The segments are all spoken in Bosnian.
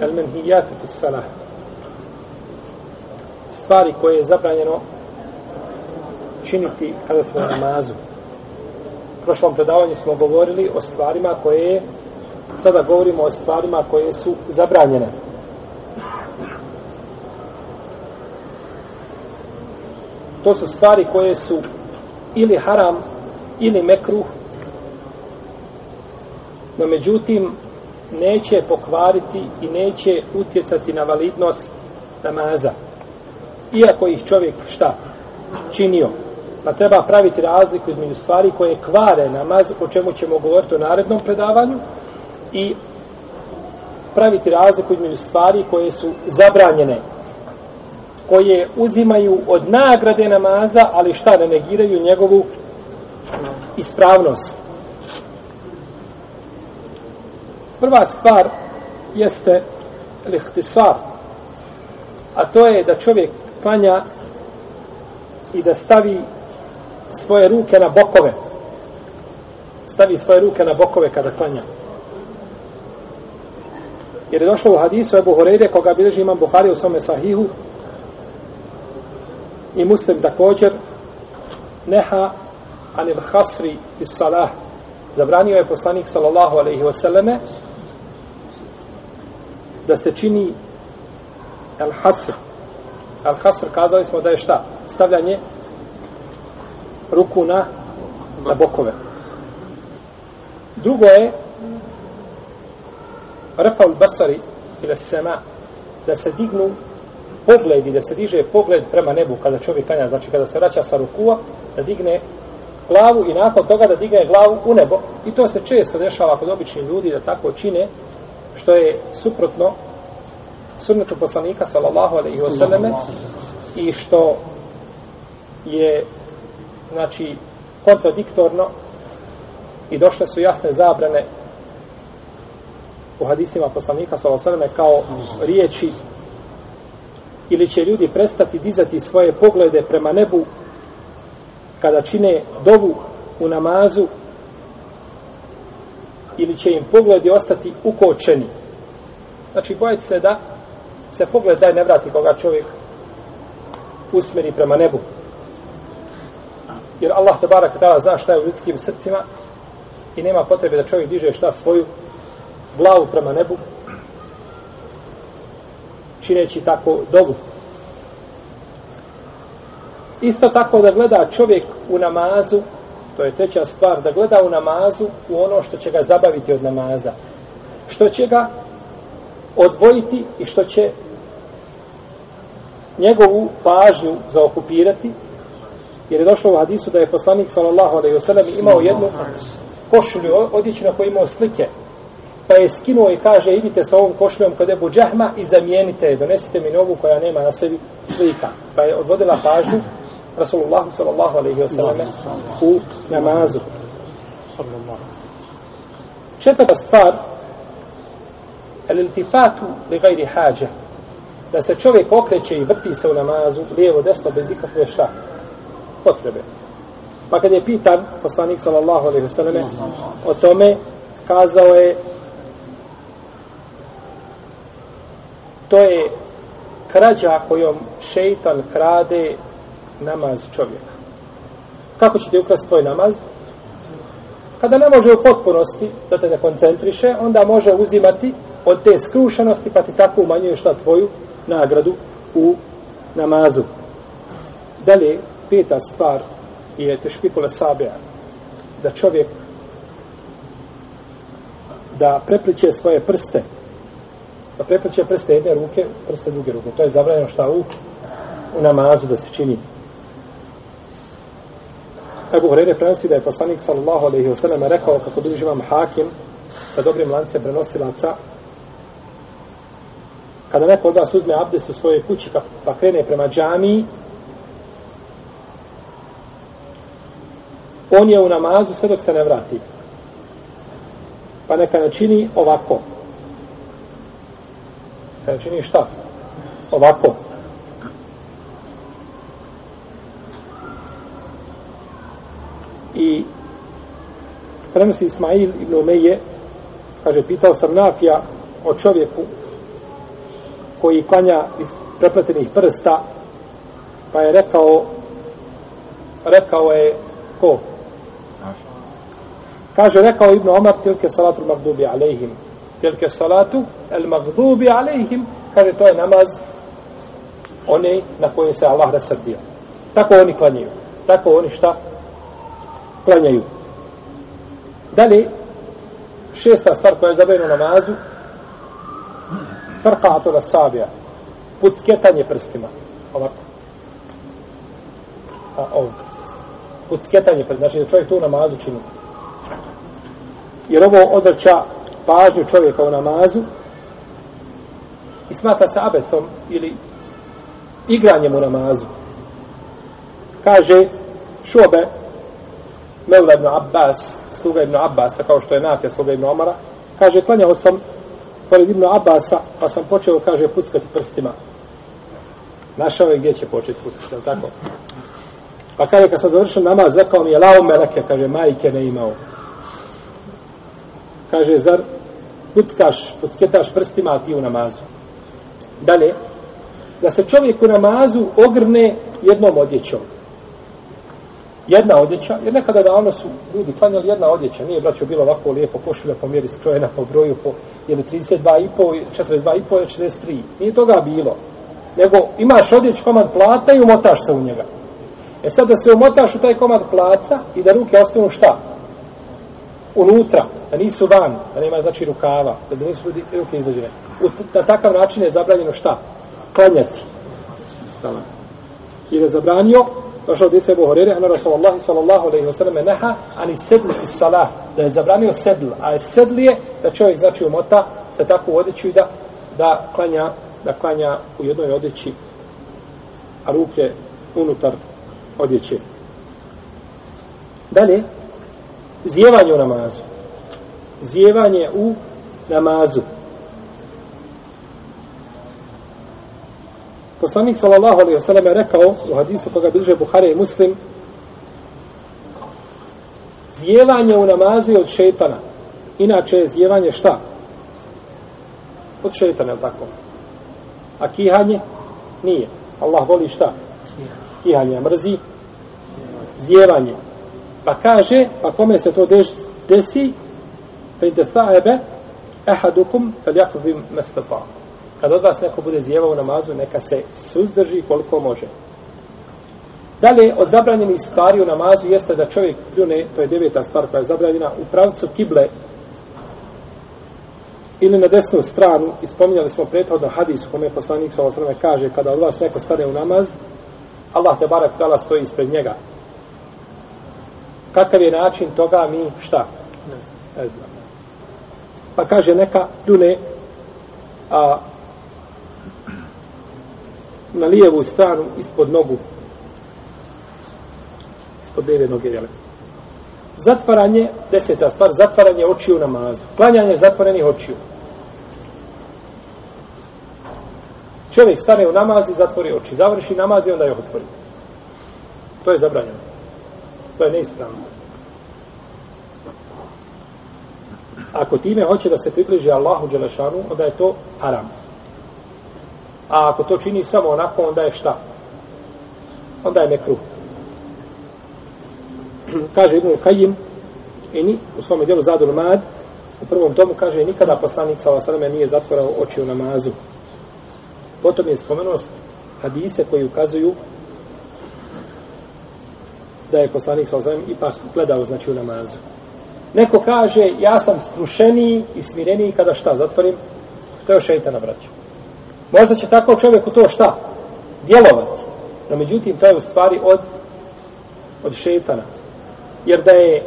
El menhijatu fis salah. Stvari koje je zabranjeno činiti kada smo na namazu. U prošlom predavanju smo govorili o stvarima koje je, sada govorimo o stvarima koje su zabranjene. To su stvari koje su ili haram ili mekruh no međutim neće pokvariti i neće utjecati na validnost namaza. Iako ih čovjek šta? Činio. Pa treba praviti razliku između stvari koje kvare namaz, o čemu ćemo govoriti u narednom predavanju, i praviti razliku između stvari koje su zabranjene, koje uzimaju od nagrade namaza, ali šta ne negiraju njegovu ispravnost. Prva stvar jeste lihtisar, a to je da čovjek klanja i da stavi svoje ruke na bokove. Stavi svoje ruke na bokove kada klanja. Jer je došlo u hadisu Ebu Horeire, koga bilježi imam Buhari u svome sahihu, i muslim također, neha anil hasri is salah. Zabranio je poslanik sallallahu alaihi wasallame da se čini el hasr. El hasr kazali smo da je šta? Stavljanje ruku na, na bokove. Drugo je Rafaul Basari ili Sema da se dignu pogledi, da se diže pogled prema nebu kada čovjek kanja, znači kada se vraća sa rukua, da digne glavu i nakon toga da digne glavu u nebo. I to se često dešava kod običnih ljudi da tako čine, što je suprotno sunnetu poslanika sallallahu alaihi wa sallame i što je znači kontradiktorno i došle su jasne zabrane u hadisima poslanika sallallahu alaihi wa kao riječi ili će ljudi prestati dizati svoje poglede prema nebu kada čine dovu u namazu ili će im pogledi ostati ukočeni. Znači, bojati se da se pogled daj ne vrati koga čovjek usmeri prema nebu. Jer Allah tabarak tala zna šta je u ljudskim srcima i nema potrebe da čovjek diže šta svoju glavu prema nebu čineći tako dobu. Isto tako da gleda čovjek u namazu, to je treća stvar, da gleda u namazu u ono što će ga zabaviti od namaza. Što će ga odvojiti i što će njegovu pažnju zaokupirati, jer je došlo u hadisu da je poslanik sallallahu alaihi wa sallam imao jednu košulju odjeću na kojoj imao slike, pa je skinuo i kaže idite sa ovom košuljom kod Ebu Džahma i zamijenite je, donesite mi novu koja nema na sebi slika. Pa je odvodila pažnju Rasulullah sallallahu alaihi wa sallam u namazu. Četvrta stvar el-iltifatu li gajri hađa da se čovjek okreće i vrti se u namazu lijevo, desno, bez ikakve šta potrebe. Pa kad je pitan poslanik sallallahu alaihi wa sallam o tome kazao je to je krađa kojom šeitan krade namaz čovjeka. Kako će ti ukrasti tvoj namaz? Kada ne može u potpunosti da te ne koncentriše, onda može uzimati od te skrušenosti pa ti tako umanjuje šta tvoju nagradu u namazu. Dalje, peta stvar je tešpikule sabija. Da čovjek da prepliče svoje prste da prepliče prste jedne ruke, prste druge ruke. To je zabranjeno šta u, u namazu da se čini. Ebu Hrere prenosi da je poslanik sallallahu alaihi wasallam rekao kako duži imam hakim sa dobrim lancem prenosilaca kada neko od vas uzme abdest u svojoj kući pa, pa krene prema džamiji on je u namazu sve dok se ne vrati. Pa neka ne čini ovako. Neka ne čini šta? Ovako. I prenosi Ismail ibn Umeje kaže pitao sam Nafija o čovjeku koji klanja iz prepletenih prsta, pa je rekao, rekao je, ko? Kaže, rekao Ibn Omar, tilke salatu magdubi alejhim. Tilke salatu el magdubi alejhim. Kaže, to je namaz one na koje se Allah rasrdio. Tako oni klanjaju. Tako oni šta? Klanjaju. Dalje, šesta stvar koja je zabavljena namazu, farqa'atu la sabija, pucketanje prstima. Ovako. A, ovdje. Pucketanje prstima. Znači da čovjek tu u namazu čini. Jer ovo odvrća pažnju čovjeka u namazu i smata se abetom ili igranjem u namazu. Kaže šobe Mevla ibn Abbas, sluga ibn Abbasa, kao što je Nafija, sluga ibn Omara, kaže, klanjao sam pored ibn Abbasa, pa sam počeo, kaže, puckati prstima. Našao je gdje će početi puckati, je tako? Pa kaže, kad smo završili namaz, rekao mi je, lao meleke, kaže, majke ne imao. Kaže, zar puckaš, pucketaš prstima, a ti u namazu. Dalje, da se čovjek u namazu ogrne jednom odjećom. Jedna odjeća, jer nekada davno su ljudi klanjali jedna odjeća, nije braćo bilo ovako lijepo košulja po mjeri skrojena po broju po ili 32,5, 42,5 ili 43. Nije toga bilo. Nego imaš odjeć komad plata i umotaš se u njega. E sad da se umotaš u taj komad plata i da ruke ostanu šta? Unutra, da nisu van, da nema znači rukava, da nisu ljudi ruke izvođene. Na takav način je zabranjeno šta? Klanjati. Salam. Jer je zabranio došao od Isa Ebu Horere, ana Rasulullah sallallahu alaihi wa sallam neha, ani sedli iz salah, da je zabranio sedl, a je sedli je da čovjek znači umota se tako odjeću i da, da klanja, da klanja u jednoj odjeći, a ruke unutar odjeće. Dalje, zjevanje u namazu. Zjevanje u namazu. Poslanik sallallahu alejhi ve sellem je rekao u hadisu koga bliže Buhari i Muslim Zjevanje u namazu je od šejtana. Inače je zjevanje šta? Od šejtana, je tako? A kihanje? Nije. Allah voli šta? Kihanje mrzi. Zjevanje. Pa kaže, pa kome se to desi? Fa ide sa'ebe ehadukum fel jakvim mestafa'u kad od vas neko bude zjevao u namazu, neka se suzdrži koliko može. Dalje, od zabranjenih stvari u namazu jeste da čovjek pljune, to je deveta stvar koja je zabranjena, u pravcu kible ili na desnu stranu, ispominjali smo prethodno hadis u kome poslanik sa osrame kaže, kada od vas neko stane u namaz, Allah te barak dala stoji ispred njega. Kakav je način toga mi šta? Ne znam. Pa kaže neka pljune a, na lijevu stranu ispod nogu. Ispod lijeve noge jel? zatvaranje deseta stvar, zatvaranje očiju na namazu. Klanjanje zatvorenih očiju. Čovjek stane u namaz i zatvori oči. Završi namaz i onda je otvori. To je zabranjeno. To je neispravno. Ako time hoće da se približi Allahu Đelešanu onda je to haram. A ako to čini samo onako, onda je šta? Onda je nekruh. kaže Ibn Kajim, ini, u svom dijelu Zadul Mad, u prvom tomu kaže, nikada poslanik sa nije zatvorao oči u namazu. Potom je spomenuo hadise koji ukazuju da je poslanik sa Osaleme ipak gledao znači u namazu. Neko kaže, ja sam skrušeniji i smireniji kada šta zatvorim, to je šeitana braću. Možda će tako čovjeku to šta? Djelovati. No međutim, to je u stvari od, od šetana. Jer da je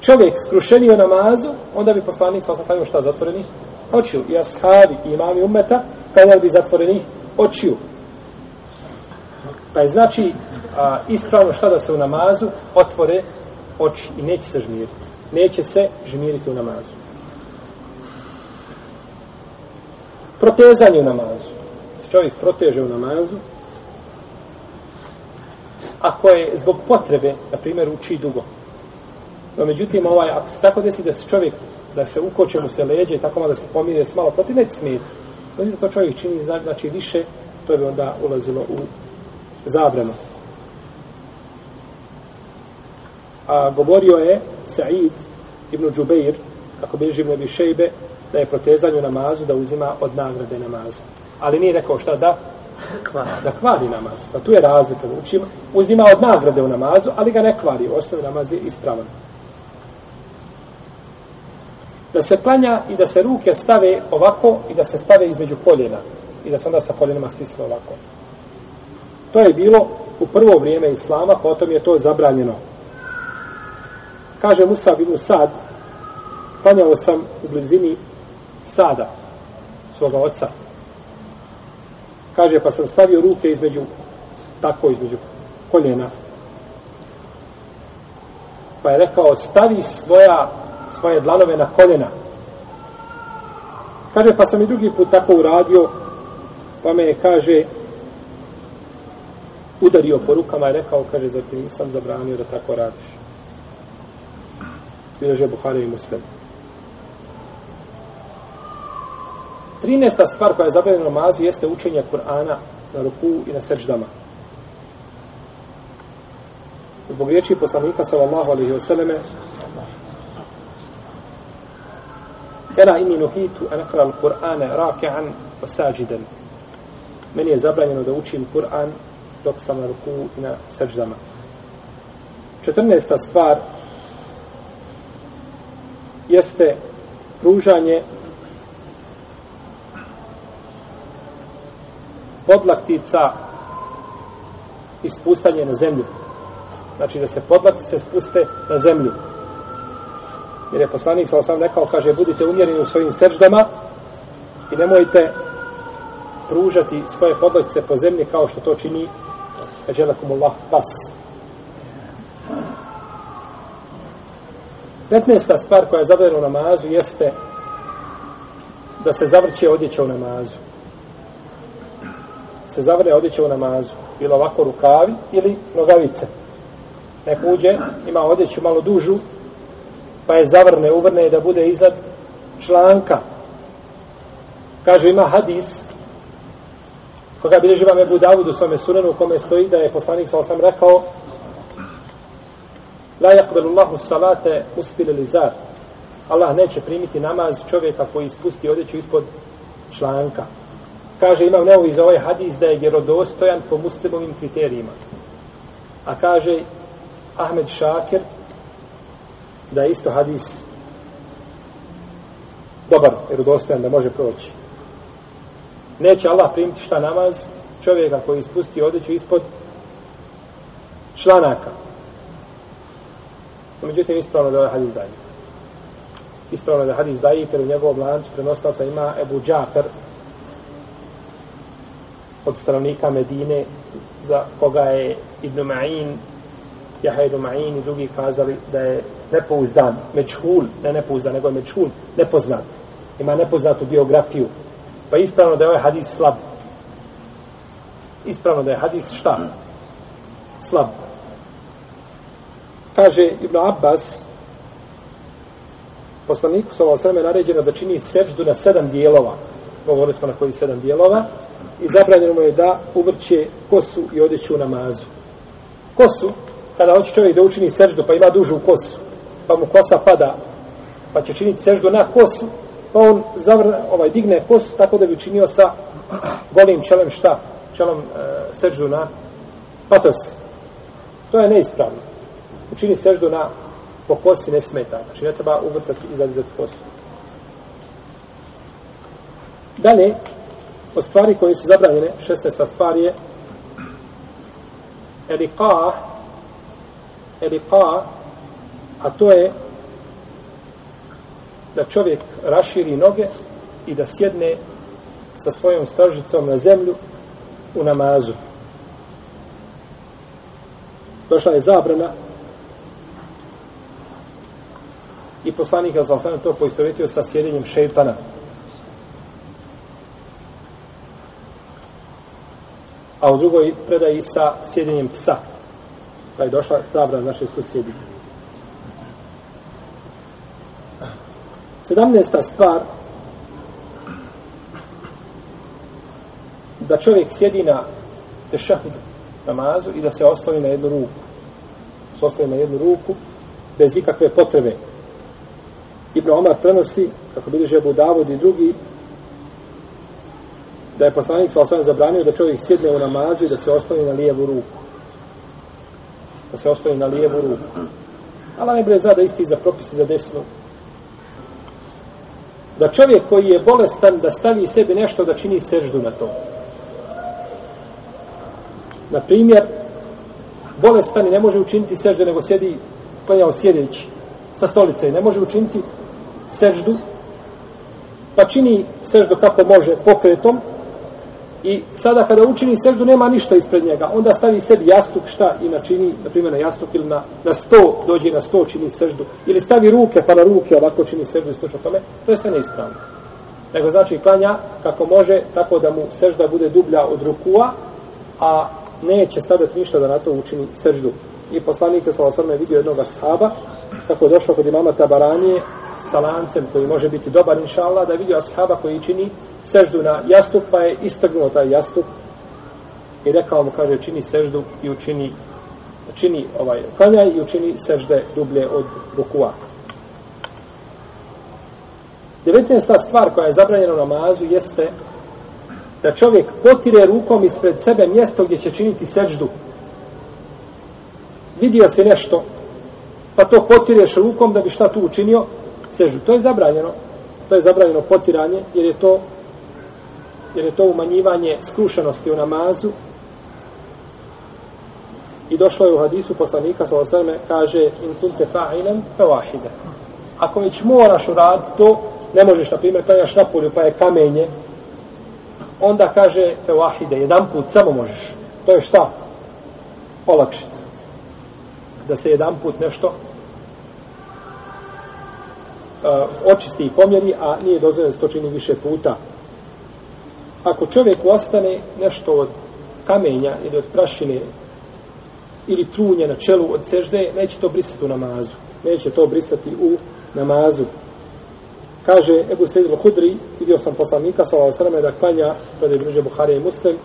čovjek skrušenio namazu, onda bi poslanik sa osam šta zatvoreni? Očiju. I ashabi i imami umeta, kada bi zatvoreni očiju. Pa je znači a, ispravno šta da se u namazu otvore oči i neće se žmiriti. Neće se žmiriti u namazu. Protezanje u namazu. Čovjek proteže u namazu. Ako je zbog potrebe, na primjer, uči dugo. No, međutim, ovaj, ako se tako desi da se čovjek, da se ukoče mu se leđe i tako da se pomire s malo protiv, neće smijeti. Znači da to čovjek čini znači više, to bi onda ulazilo u zabranu. A govorio je Sa'id ibn Džubeir, kako bi živno bi šejbe, da je protezanju namazu da uzima od nagrade namaza. Ali nije rekao šta da? Kvari. Da kvari namaz. Pa tu je razlika. Učima, uzima od nagrade u namazu, ali ga ne kvari. Osnovi namaz je ispravan. Da se klanja i da se ruke stave ovako i da se stave između koljena. I da se onda sa koljenima stisne ovako. To je bilo u prvo vrijeme Islama, potom je to zabranjeno. Kaže Musa bin Sad, klanjao sam u blizini Sada, svoga oca. Kaže, pa sam stavio ruke između, tako između koljena. Pa je rekao, stavi svoja, svoje dlanove na koljena. Kaže, pa sam i drugi put tako uradio, pa me je, kaže, udario po rukama i rekao, kaže, zar ti nisam zabranio da tako radiš? Bileže Buhari i Muslimu. 13. stvar koja je zabranjena namazu jeste učenje Kur'ana na ruku i na seždama. Zbog riječi poslanika sallallahu alaihi wa sallame Ela imi nuhitu an akra al-Qur'ana raki'an wa sajidan. Meni je zabranjeno da učim Kur'an dok sam na ruku i na seždama. 14. stvar jeste pružanje podlaktica ispustanje na zemlju. Znači da se podlaktice spuste na zemlju. Jer je poslanik sa sam rekao, kaže, budite umjereni u svojim seždama i nemojte pružati svoje podlaktice po zemlji kao što to čini Ađelakumullah pas. 15. stvar koja je zabavljena u namazu jeste da se zavrće odjeća u namazu se zavrne odjeće u namazu. Bilo ovako rukavi ili nogavice. Nek uđe, ima odjeću malo dužu, pa je zavrne, uvrne da bude iznad članka. Kaže, ima hadis, koga bi vam Ebu Davud u svome sunanu, u kome stoji da je poslanik, sa sam rekao, La yakbalu Allahu salate uspile li zar. Allah neće primiti namaz čovjeka koji ispusti odjeću ispod članka kaže imam neovi za ovaj hadis da je vjerodostojan po muslimovim kriterijima. A kaže Ahmed Šakir da je isto hadis dobar, vjerodostojan, da može proći. Neće Allah primiti šta namaz čovjeka koji ispusti odjeću ispod članaka. Međutim, ispravno da je hadis dajiv. Ispravno da je hadis dajiv, jer u njegovom lancu prenostavca ima Ebu Džafer, od stanovnika Medine za koga je Ibn Ma'in Jaha Ibn Ma'in i drugi kazali da je nepouzdan, mečhul, ne nepouzdan, nego je mečhul, nepoznat. Ima nepoznatu biografiju. Pa ispravno da je ovaj hadis slab. Ispravno da je hadis šta? Slab. Kaže Ibn Abbas poslaniku sa ovo sveme naređeno da čini seždu na sedam dijelova. Govorili smo na koji sedam dijelova i zabranjeno mu je da uvrće kosu i odjeću u namazu. Kosu, kada hoće čovjek da učini seždu, pa ima dužu kosu, pa mu kosa pada, pa će činiti seždu na kosu, pa on zavr, ovaj, digne kosu tako da bi učinio sa golim čelem šta? Čelom e, seždu na patos. To je neispravno. Učini seždu na po kosi ne smeta. Znači ne treba uvrtati i zadizati kosu. Dalje, od stvari koje su zabranjene, šestesta stvar je eliqa, eliqa, a to je da čovjek raširi noge i da sjedne sa svojom stražicom na zemlju u namazu. Došla je zabrana i poslanik je to poistovjetio sa sjedenjem šeitana. A u drugoj predaji sa sjedinjem psa. Pa je došla zabrana naše tu sjedinje. Sedamnesta stvar da čovjek sjedi na tešahud namazu i da se ostavi na jednu ruku. Se ostavi na jednu ruku bez ikakve potrebe. Ibn Omar prenosi, kako bilježe Abu Davud i drugi, da je poslanik sa osam zabranio da čovjek sjedne u namazu i da se ostavi na lijevu ruku. Da se ostavi na lijevu ruku. Allah ne bre da isti za propisi za desnu. Da čovjek koji je bolestan da stavi sebi nešto da čini seždu na to. Na primjer, bolestan i ne može učiniti seždu nego sjedi klanjao sjedeći sa stolice i ne može učiniti seždu pa čini seždu kako može pokretom I sada kada učini seždu nema ništa ispred njega, onda stavi sebi jastuk šta i načini, na primjer na jastuk ili na, na sto, dođe na sto čini seždu, ili stavi ruke pa na ruke ovako čini seždu i slično tome, to je sve neispravno. Nego znači klanja kako može, tako da mu sežda bude dublja od rukua, a neće staviti ništa da na to učini seždu. I poslanik je sa vidio jednog ashaba, kako je došlo kod imama Tabaranije, sa lancem koji može biti dobar inša Allah, da je vidio ashaba koji čini seždu na jastup, pa je istrgnuo taj jastup i rekao mu, kaže, čini seždu i učini čini ovaj klanjaj i učini sežde dublje od rukua. 19. stvar koja je zabranjena u namazu jeste da čovjek potire rukom ispred sebe mjesto gdje će činiti seždu. Vidio se nešto, pa to potireš rukom da bi šta tu učinio, sežu. To je zabranjeno. To je zabranjeno potiranje, jer je to jer je to umanjivanje skrušenosti u namazu i došlo je u hadisu poslanika sa osvrme, kaže in kunte fa'inem fe wahide ako već moraš uraditi to ne možeš, na primjer, klanjaš na polju pa je kamenje onda kaže fe wahide, jedan put samo možeš to je šta? olakšica da se jedan put nešto uh, očisti i pomjeri, a nije dozvoljeno da se to čini više puta. Ako čovjek ostane nešto od kamenja ili od prašine ili trunje na čelu od sežde, neće to brisati u namazu. Neće to brisati u namazu. Kaže Ebu Sejid Hudri, vidio sam poslanika sa ovo sveme da klanja, kada je bliže Buharija i Muslim,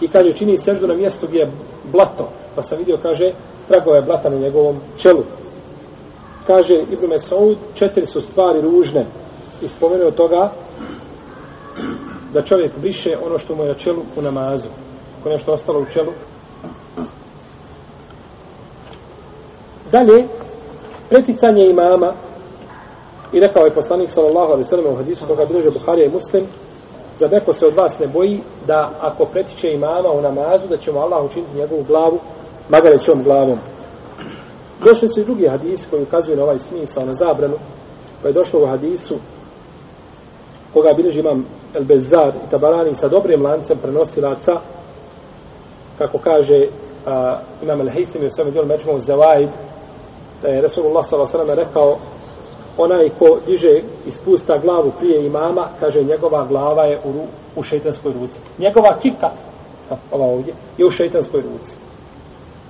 i kaže čini seždu na mjestu gdje je blato, pa sam vidio, kaže, tragove je blata na njegovom čelu kaže Ibn Mesaud, četiri su stvari ružne i spomenuo toga da čovjek briše ono što mu je na čelu u namazu. Ako nešto ostalo u čelu. Dalje, preticanje imama i rekao je poslanik sallallahu alaihi sallam u hadisu koga druže Buharija i Muslim za neko se od vas ne boji da ako pretiče imama u namazu da će mu Allah učiniti njegovu glavu magarećom glavom. Došli su i drugi hadisi koji ukazuju na ovaj smisao, na zabranu, pa je došlo u hadisu koga bilježi imam El Bezar i Tabarani sa dobrim lancem prenosilaca, kako kaže a, imam El Heisim i u sveme dijelu Međmu Zewaid, da je Resulullah s.a.v. rekao onaj ko diže i spusta glavu prije imama, kaže njegova glava je u, u šeitanskoj ruci. Njegova kika, ova ovdje, je u šeitanskoj ruci.